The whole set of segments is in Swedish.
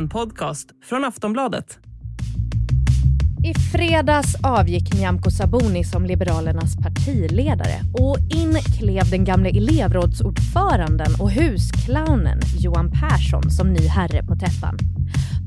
en podcast från Aftonbladet. I fredags avgick Nyamko Sabuni som Liberalernas partiledare och in klev den gamle elevrådsordföranden och husclownen Johan Persson som ny herre på täppan.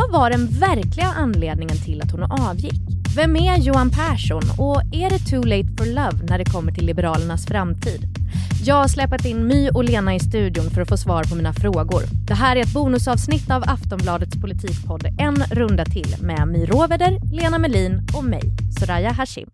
Vad var den verkliga anledningen till att hon avgick? Vem är Johan Persson och är det too late for love när det kommer till Liberalernas framtid? Jag har släpat in My och Lena i studion för att få svar på mina frågor. Det här är ett bonusavsnitt av Aftonbladets politikpodd En runda till med My Råveder, Lena Melin och mig, Soraya Hashim.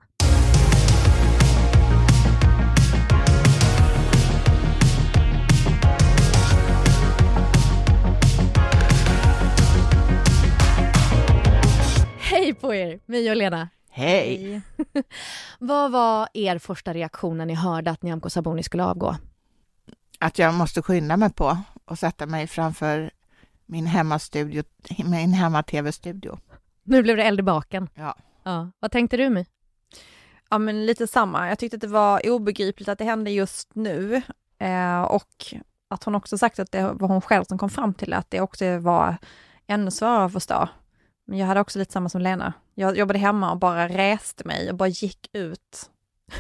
Hej på er, My och Lena. Hej! Vad var er första reaktion när ni hörde att Nyamko Sabuni skulle avgå? Att jag måste skynda mig på och sätta mig framför min hemmastudio, min hemma-tv-studio. Nu blev det eld i baken. Ja. ja. Vad tänkte du My? Ja men lite samma. Jag tyckte att det var obegripligt att det hände just nu eh, och att hon också sagt att det var hon själv som kom fram till att det också var ännu svårare att förstå. Men jag hade också lite samma som Lena. Jag jobbade hemma och bara reste mig och bara gick ut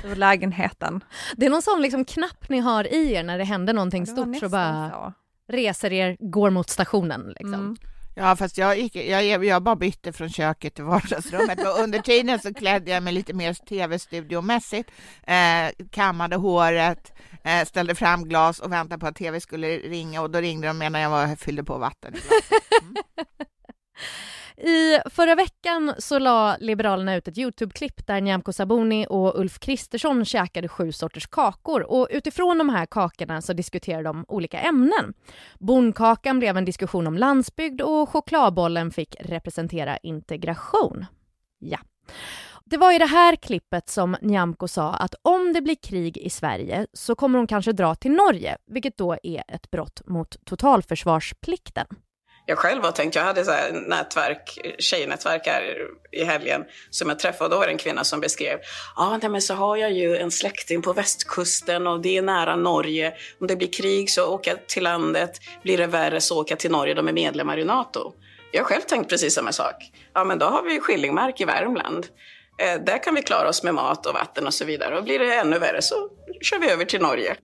ur lägenheten. Det är någon sån liksom knapp ni har i er när det händer någonting ja, stort så bara så. reser er, går mot stationen liksom. Mm. Ja, fast jag, gick, jag, jag bara bytte från köket till vardagsrummet och under tiden så klädde jag mig lite mer tv-studiomässigt, eh, kammade håret, eh, ställde fram glas och väntade på att tv skulle ringa och då ringde de medan jag var, fyllde på vatten. Mm. I förra veckan så la Liberalerna ut ett Youtube-klipp där Nyamko Sabuni och Ulf Kristersson käkade sju sorters kakor och utifrån de här kakorna så diskuterade de olika ämnen. Bonkakan blev en diskussion om landsbygd och chokladbollen fick representera integration. Ja. Det var i det här klippet som Nyamko sa att om det blir krig i Sverige så kommer hon kanske dra till Norge, vilket då är ett brott mot totalförsvarsplikten jag själv har tänkt, jag hade så här nätverk, tjejnätverk här i helgen som jag träffade och då var det en kvinna som beskrev, ja men så har jag ju en släkting på västkusten och det är nära Norge. Om det blir krig så åker jag till landet, blir det värre så åker jag till Norge, de är medlemmar i NATO. Jag har själv tänkt precis samma sak. Ja men då har vi Skillingmark i Värmland. Eh, där kan vi klara oss med mat och vatten och så vidare. Och blir det ännu värre så kör vi över till Norge.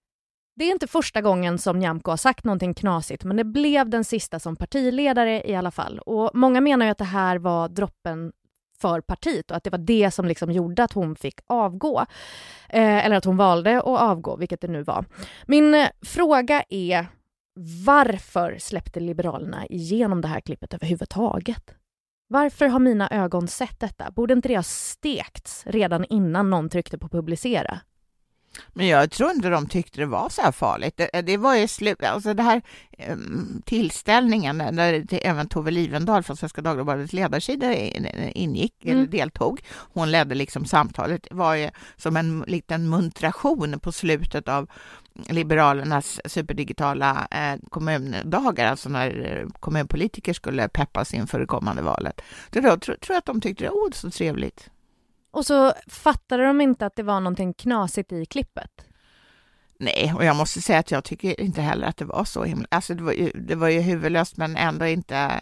Det är inte första gången som Nyamko har sagt någonting knasigt men det blev den sista som partiledare i alla fall. Och Många menar ju att det här var droppen för partiet och att det var det som liksom gjorde att hon fick avgå. Eh, eller att hon valde att avgå, vilket det nu var. Min eh, fråga är varför släppte Liberalerna igenom det här klippet överhuvudtaget? Varför har mina ögon sett detta? Borde inte det ha stekts redan innan någon tryckte på publicera? Men jag tror inte de tyckte det var så här farligt. Det, det var ju slut, alltså det här um, tillställningen där även Tove Livendal från Svenska Dagbladets ledarsida ingick, mm. eller deltog. Hon ledde liksom samtalet, var ju som en liten muntration på slutet av Liberalernas superdigitala eh, kommundagar, alltså när kommunpolitiker skulle peppas inför det kommande valet. Så då tror jag att de tyckte det var så trevligt. Och så fattade de inte att det var någonting knasigt i klippet. Nej, och jag måste säga att jag tycker inte heller att det var så himla... Alltså det var ju, det var ju huvudlöst men ändå inte...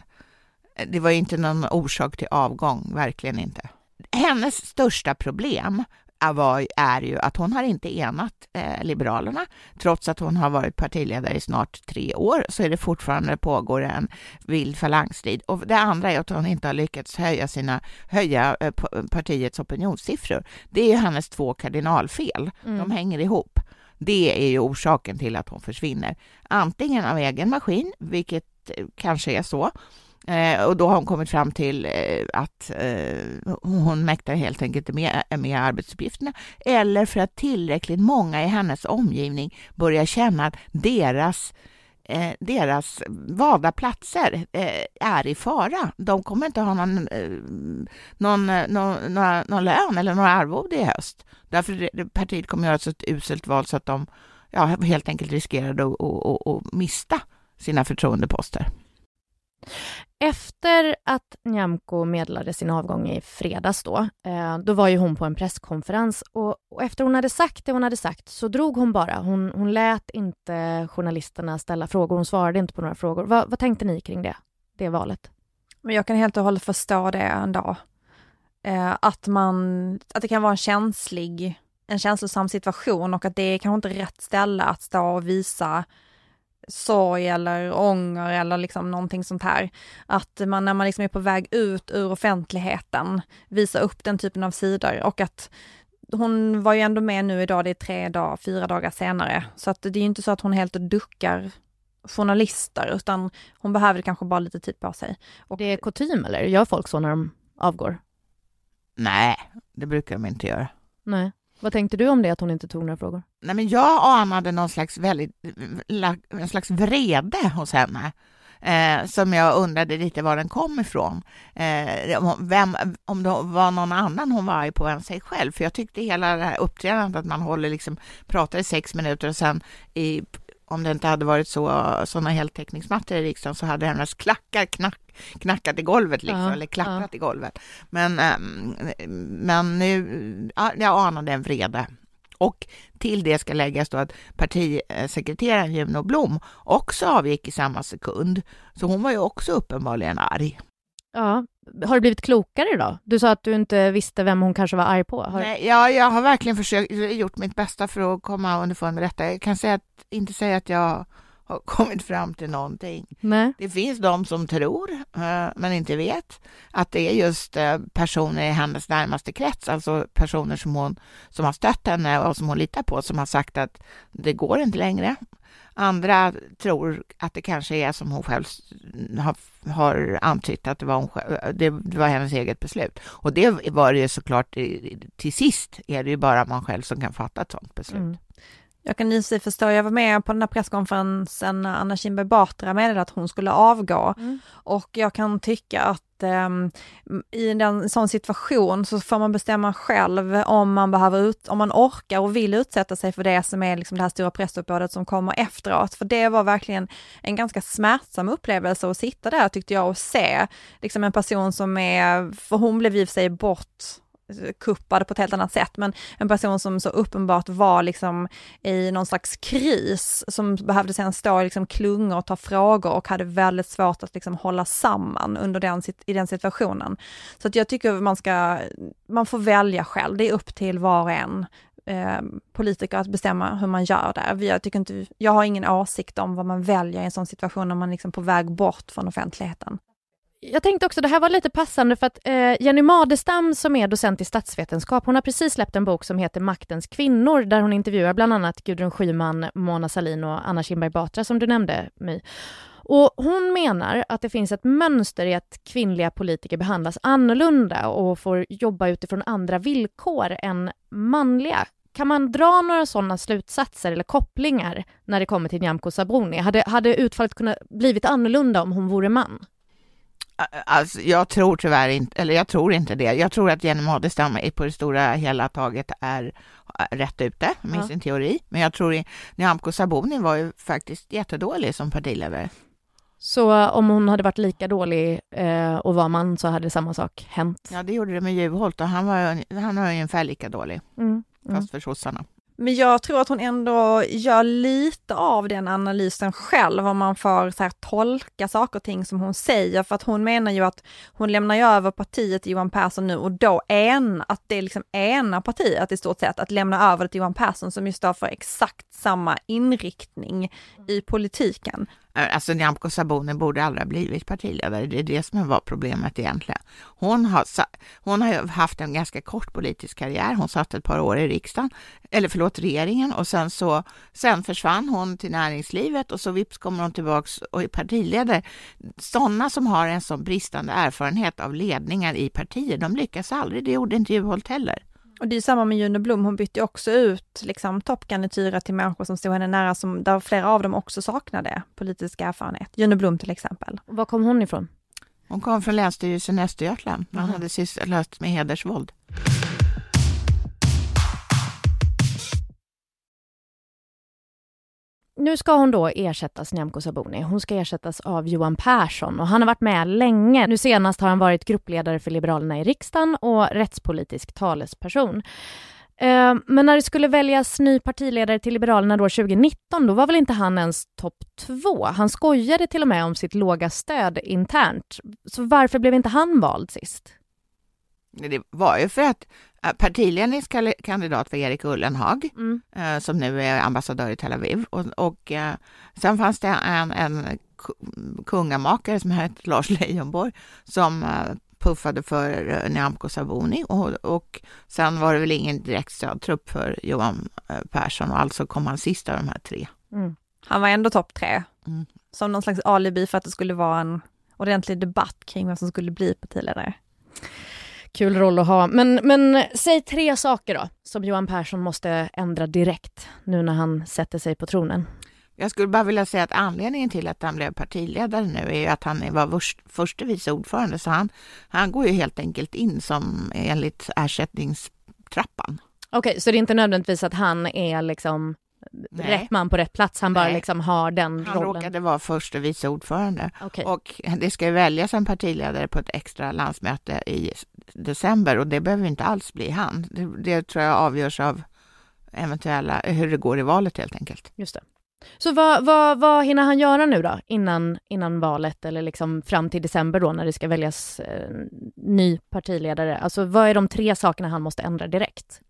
Det var ju inte någon orsak till avgång, verkligen inte. Hennes största problem var, är ju att hon har inte enat eh, Liberalerna. Trots att hon har varit partiledare i snart tre år så är det fortfarande pågår en vild falangstrid. Och det andra är att hon inte har lyckats höja, sina, höja eh, partiets opinionssiffror. Det är ju hennes två kardinalfel. Mm. De hänger ihop. Det är ju orsaken till att hon försvinner. Antingen av egen maskin, vilket eh, kanske är så, Eh, och då har hon kommit fram till eh, att eh, hon mäktar helt enkelt med, med arbetsuppgifterna. Eller för att tillräckligt många i hennes omgivning börjar känna att deras eh, deras valda platser eh, är i fara. De kommer inte ha någon, eh, någon, någon, någon, någon lön eller några arvode i höst. Därför partiet kommer göra ett så uselt val så att de ja, helt enkelt riskerar att, att, att, att mista sina förtroendeposter. Efter att Nyamko meddelade sin avgång i fredags då, eh, då var ju hon på en presskonferens och, och, efter hon hade sagt det hon hade sagt så drog hon bara. Hon, hon lät inte journalisterna ställa frågor, hon svarade inte på några frågor. Va, vad tänkte ni kring det, det valet? Men jag kan helt och hållet förstå det ändå. Eh, att man, att det kan vara en känslig, en känslosam situation och att det är kanske inte rätt ställe att stå och visa sorg eller ånger eller liksom någonting sånt här. Att man när man liksom är på väg ut ur offentligheten visar upp den typen av sidor och att hon var ju ändå med nu idag, det är tre dagar, fyra dagar senare. Så att det är ju inte så att hon helt duckar journalister, utan hon behöver kanske bara lite tid på sig. Och det är kutym eller? Gör folk så när de avgår? Nej, det brukar de inte göra. Nej. Vad tänkte du om det, att hon inte tog några frågor? Nej, men jag anade någon slags, väldigt, en slags vrede hos henne. Eh, som jag undrade lite var den kom ifrån. Eh, vem, om det var någon annan hon var arg på än sig själv. För jag tyckte hela det här uppträdandet, att man håller liksom, pratar i sex minuter och sen i, om det inte hade varit så, sådana heltäckningsmattor i riksdagen så hade hennes klackar knack, knackat i golvet liksom, ja, eller klapprat ja. i golvet. Men, ehm, men nu, jag anade en vrede. Och till det ska läggas då att partisekreteraren Juno Blom också avgick i samma sekund. Så hon var ju också uppenbarligen arg. Ja, har du blivit klokare då? Du sa att du inte visste vem hon kanske var arg på. Har... Nej, ja, jag har verkligen försökt, gjort mitt bästa för att komma underfund med detta. Jag kan säga att, inte säga att jag har kommit fram till någonting. Nej. Det finns de som tror, eh, men inte vet, att det är just eh, personer i hennes närmaste krets, alltså personer som hon som har stött henne och som hon litar på, som har sagt att det går inte längre. Andra tror att det kanske är som hon själv har, har antytt, att det var, hon själv, det var hennes eget beslut. Och det var det ju såklart, till sist är det ju bara man själv som kan fatta ett sådant beslut. Mm. Jag kan i sig förstå, jag var med på den här presskonferensen när Anna Kinberg Batra meddelade att hon skulle avgå. Mm. Och jag kan tycka att um, i en sån situation så får man bestämma själv om man behöver ut, om man orkar och vill utsätta sig för det som är liksom det här stora pressuppbådet som kommer efteråt. För det var verkligen en ganska smärtsam upplevelse att sitta där tyckte jag och se liksom en person som är, för hon blev i och för sig bort kuppade på ett helt annat sätt, men en person som så uppenbart var liksom i någon slags kris, som behövde sen stå i liksom klungor och ta frågor och hade väldigt svårt att liksom hålla samman under den, i den situationen. Så att jag tycker man ska, man får välja själv, det är upp till var och en eh, politiker att bestämma hur man gör där. Jag, tycker inte, jag har ingen åsikt om vad man väljer i en sån situation när man liksom på väg bort från offentligheten. Jag tänkte också, det här var lite passande för att eh, Jenny Madestam som är docent i statsvetenskap, hon har precis släppt en bok som heter Maktens kvinnor, där hon intervjuar bland annat Gudrun Schyman, Mona Salin och Anna Kinberg Batra som du nämnde, My. Och hon menar att det finns ett mönster i att kvinnliga politiker behandlas annorlunda och får jobba utifrån andra villkor än manliga. Kan man dra några sådana slutsatser eller kopplingar när det kommer till Nyamko Sabuni? Hade, hade utfallet kunnat blivit annorlunda om hon vore man? Alltså, jag tror tyvärr inte, eller jag tror inte det. Jag tror att Jenny Madestam på det stora hela taget är rätt ute med ja. sin teori. Men jag tror Nyamko Sabuni var ju faktiskt jättedålig som partiledare. Så om hon hade varit lika dålig eh, och var man så hade samma sak hänt? Ja, det gjorde det med Juholt och han var, han var ungefär lika dålig. Mm, mm. Fast för sossarna. Men jag tror att hon ändå gör lite av den analysen själv, om man får så här, tolka saker och ting som hon säger, för att hon menar ju att hon lämnar ju över partiet till Johan Persson nu och då en, att det är liksom ena partiet i stort sett, att lämna över det till Johan Persson som ju står för exakt samma inriktning i politiken. Eh, alltså Nyamko Sabuni borde aldrig ha blivit partiledare. Det är det som var problemet egentligen. Hon har, hon har haft en ganska kort politisk karriär. Hon satt ett par år i riksdagen, eller förlåt regeringen och sen så sen försvann hon till näringslivet och så vips kommer hon tillbaks och är partiledare. Sådana som har en sån bristande erfarenhet av ledningar i partier, de lyckas aldrig. Det gjorde inte Juholt heller. Och det är samma med Juno Blom, hon bytte också ut liksom, toppgarnityrer till människor som stod henne nära, som, där flera av dem också saknade politisk erfarenhet. Juno Blom till exempel. Var kom hon ifrån? Hon kom från Länsstyrelsen i Östergötland. Man mm. hade sysslat med hedersvåld. Nu ska hon då ersättas, Nyamko Sabuni. Hon ska ersättas av Johan Persson och han har varit med länge. Nu senast har han varit gruppledare för Liberalerna i riksdagen och rättspolitisk talesperson. Eh, men när det skulle väljas ny partiledare till Liberalerna då 2019, då var väl inte han ens topp två? Han skojade till och med om sitt låga stöd internt. Så varför blev inte han vald sist? Det var ju för att eh, partiledningskandidat var Erik Ullenhag, mm. Eh, som nu är ambassadör i Tel Aviv. Och, och eh, sen fanns det en, en kungamakare som hette Lars Leijonborg som puffade för Nyamko Sabuni och, och sen var det väl ingen direkt stödtrupp för Johan Persson och alltså kom han sist av de här tre. Mm. Han var ändå topp tre, mm. som någon slags alibi för att det skulle vara en ordentlig debatt kring vem som skulle bli partiledare. Kul roll att ha. Men, men säg tre saker då, som Johan Persson måste ändra direkt nu när han sätter sig på tronen. Jag skulle bara vilja säga att anledningen till att han blev partiledare nu är ju att han var förste vice ordförande, så han, han går ju helt enkelt in som enligt ersättningstrappan. Okej, okay, så det är inte nödvändigtvis att han är liksom Nej. rätt man på rätt plats, han bara liksom har den han rollen? Han råkade vara förste vice ordförande. Okay. Och det ska ju väljas en partiledare på ett extra landsmöte i december och det behöver inte alls bli han. Det, det tror jag avgörs av eventuella, hur det går i valet helt enkelt. Just det. Så vad, vad, vad hinner han göra nu då innan, innan valet eller liksom fram till december då när det ska väljas eh, ny partiledare? Alltså vad är de tre sakerna han måste ändra direkt?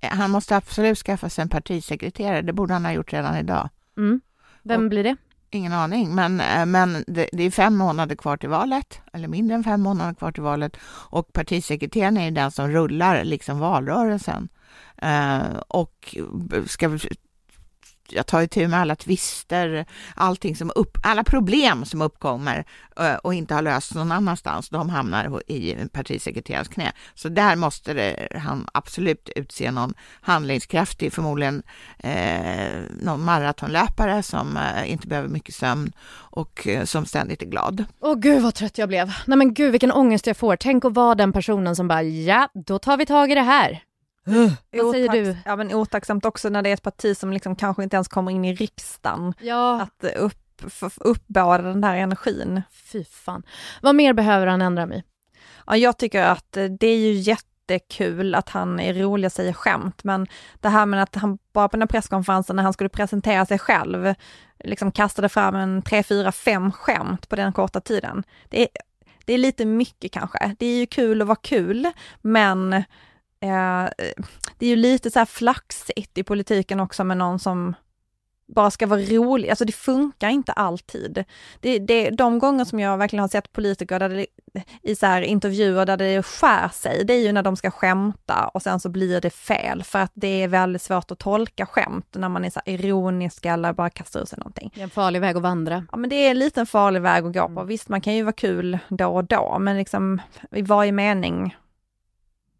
Han måste absolut skaffa sig en partisekreterare, det borde han ha gjort redan idag. Mm. Vem och, blir det? Ingen aning, men, eh, men det, det, är fem månader kvar till valet, eller mindre än fem månader kvar till valet. Och partisekreteraren är ju den som rullar liksom valrörelsen. Uh, och ska jag tar itu med alla tvister, allting som upp, alla problem som uppkommer eh, och inte har lösts någon annanstans, de hamnar i partisekreterarens knä. Så där måste det, han absolut utse någon handlingskraftig, förmodligen eh, någon maratonlöpare som eh, inte behöver mycket sömn och eh, som ständigt är glad. Åh gud vad trött jag blev. Nej men gud vilken ångest jag får. Tänk att vara den personen som bara, ja, då tar vi tag i det här. Vad säger du? Ja men otacksamt också när det är ett parti som liksom kanske inte ens kommer in i riksdagen. Ja. Att upp, uppbåda den där energin. Fy fan. Vad mer behöver han ändra mig? Ja, jag tycker att det är ju jättekul att han är rolig och säger skämt, men det här med att han bara på den här presskonferensen när han skulle presentera sig själv, liksom kastade fram en tre, fyra, fem skämt på den korta tiden. Det är, det är lite mycket kanske. Det är ju kul att vara kul, men Eh, det är ju lite så här flaxigt i politiken också med någon som bara ska vara rolig, alltså det funkar inte alltid. Det, det, de gånger som jag verkligen har sett politiker där det, i så här intervjuer där det skär sig, det är ju när de ska skämta och sen så blir det fel för att det är väldigt svårt att tolka skämt när man är så ironisk eller bara kastar ur sig någonting. Det är en farlig väg att vandra. Ja men det är en liten farlig väg att gå på. Mm. Visst man kan ju vara kul då och då men liksom i varje mening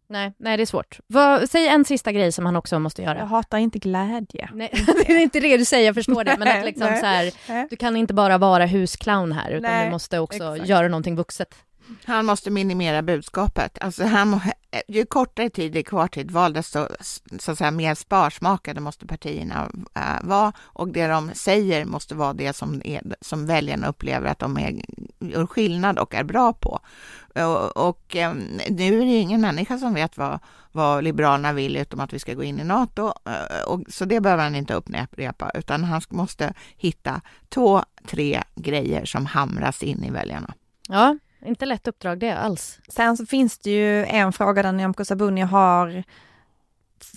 Nej, nej det är svårt. Vad, säg en sista grej som han också måste göra. Jag hatar inte glädje. Nej, det är inte det du säger, jag förstår det. Men att liksom nej, så här, du kan inte bara vara husclown här, utan nej, du måste också exakt. göra någonting vuxet. Han måste minimera budskapet. Alltså han, ju kortare tid det är kvar till ett val, desto så att säga, mer sparsmakade måste partierna äh, vara. Och det de säger måste vara det som, är, som väljarna upplever att de är, gör skillnad och är bra på. Och, och eh, nu är det ingen människa som vet vad, vad Liberalerna vill utom att vi ska gå in i NATO. Eh, och, så det behöver han inte upprepa, utan han måste hitta två, tre grejer som hamras in i väljarna. Ja, inte lätt uppdrag det alls. Sen så finns det ju en fråga där Nyamko Sabuni har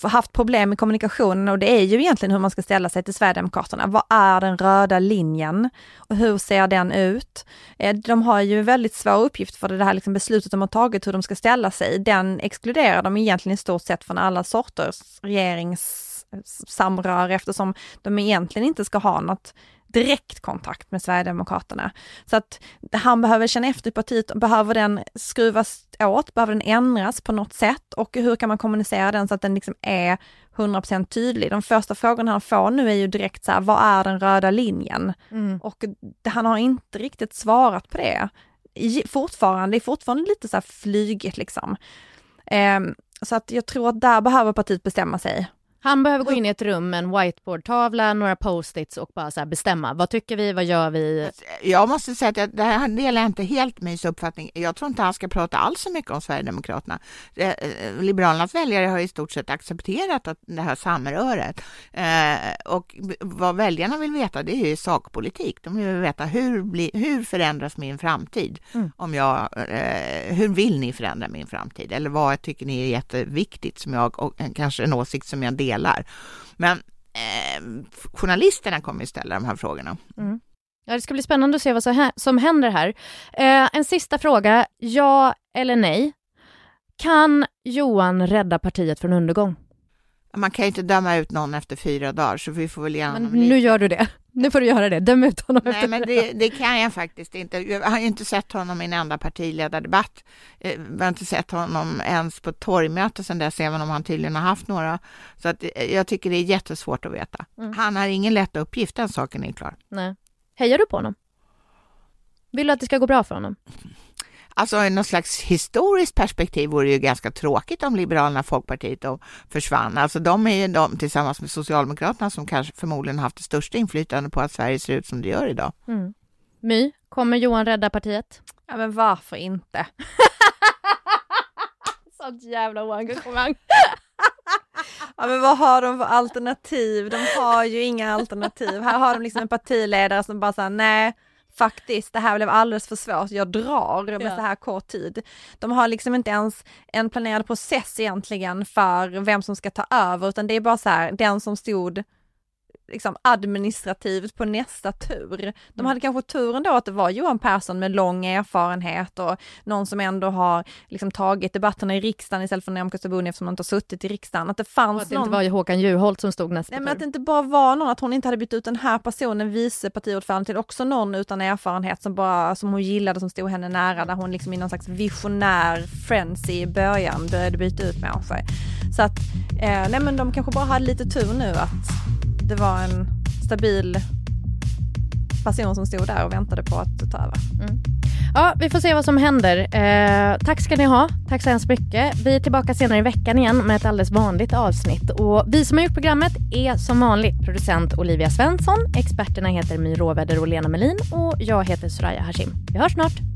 haft problem med kommunikationen och det är ju egentligen hur man ska ställa sig till Sverigedemokraterna. Vad är den röda linjen och hur ser den ut? Eh, de har ju väldigt svår uppgift för det här liksom beslutet de har tagit hur de ska ställa sig. Den exkluderar de egentligen i stort sett från alla sorters regeringssamrör eftersom de egentligen inte ska ha något direktkontakt med Sverigedemokraterna. Så att han behöver känna efter partiet, behöver den skruvas åt, behöver den ändras på något sätt och hur kan man kommunicera den så att den liksom är 100% tydlig. De första frågorna han får nu är ju direkt så här, vad är den röda linjen? Mm. Och han har inte riktigt svarat på det. Fortfarande, det är fortfarande lite så här flygigt liksom. Um, så att jag tror att där behöver partiet bestämma sig. Han behöver gå in i ett rum med en whiteboardtavla, några post-its och bara så bestämma. Vad tycker vi? Vad gör vi? Jag måste säga att jag, det här delar inte helt Mys uppfattning. Jag tror inte han ska prata alls så mycket om Sverigedemokraterna. Eh, Liberalernas väljare har i stort sett accepterat att det här samröret. Eh, och vad väljarna vill veta det är ju sakpolitik. De vill veta hur, bli, hur förändras min framtid? Mm. Om jag, eh, hur vill ni förändra min framtid? Eller vad tycker ni är jätteviktigt som jag, och kanske en åsikt som jag delar. Men eh, journalisterna kommer ju ställa de här frågorna. Mm. Ja, det ska bli spännande att se vad som händer här. Eh, en sista fråga, ja eller nej? Kan Johan rädda partiet från undergång? Man kan ju inte döma ut någon efter fyra dagar, så vi får väl ge Men nu gör du det. Nu får du göra det. Döm ut honom Nej, men det, det, kan jag faktiskt inte. Jag har inte sett honom i en enda partiledardebatt. Eh, jag har inte sett honom ens på torgmöte sedan dess, även om han tydligen har haft några. Så att eh, jag tycker det är jättesvårt att veta. Mm. Han har ingen lätt uppgift, den saken är klar. Nej. Hejar du på honom? Vill du att det ska gå bra för honom? Alltså i något slags historiskt perspektiv vore det ju ganska tråkigt om Liberalerna och Folkpartiet då försvann. Alltså de är ju de tillsammans med Socialdemokraterna som kanske förmodligen haft det största inflytande på att Sverige ser ut som det gör idag. Mm. My, kommer Johan rädda partiet? Ja men varför inte? Sånt jävla oengagemang. Ja men vad har de för alternativ? De har ju inga alternativ. Här har de liksom en partiledare som bara säger nej, faktiskt, det här blev alldeles för svårt, jag drar med ja. så här kort tid. De har liksom inte ens en planerad process egentligen för vem som ska ta över, utan det är bara så här, den som stod liksom administrativt på nästa tur. De mm. hade kanske turen då att det var Johan Persson med lång erfarenhet och någon som ändå har liksom tagit debatterna i riksdagen istället för Nyamko Sabuni eftersom hon inte har suttit i riksdagen. Att det fanns och att det inte var Håkan Juholt som stod nästa Nej, men att det inte bara var någon, att hon inte hade bytt ut den här personen, vice partiordförande, till också någon utan erfarenhet som bara, som hon gillade, som stod henne nära, där hon liksom i någon slags visionär frenzy i början började byta ut människor. Så att, eh, nej men de kanske bara hade lite tur nu att det var en stabil person som stod där och väntade på att ta över. Mm. Ja, vi får se vad som händer. Eh, tack ska ni ha. Tack så hemskt mycket. Vi är tillbaka senare i veckan igen med ett alldeles vanligt avsnitt. Och vi som har gjort programmet är som vanligt producent Olivia Svensson. Experterna heter My Råväder och Lena Melin och jag heter Soraya Hashim. Vi hörs snart.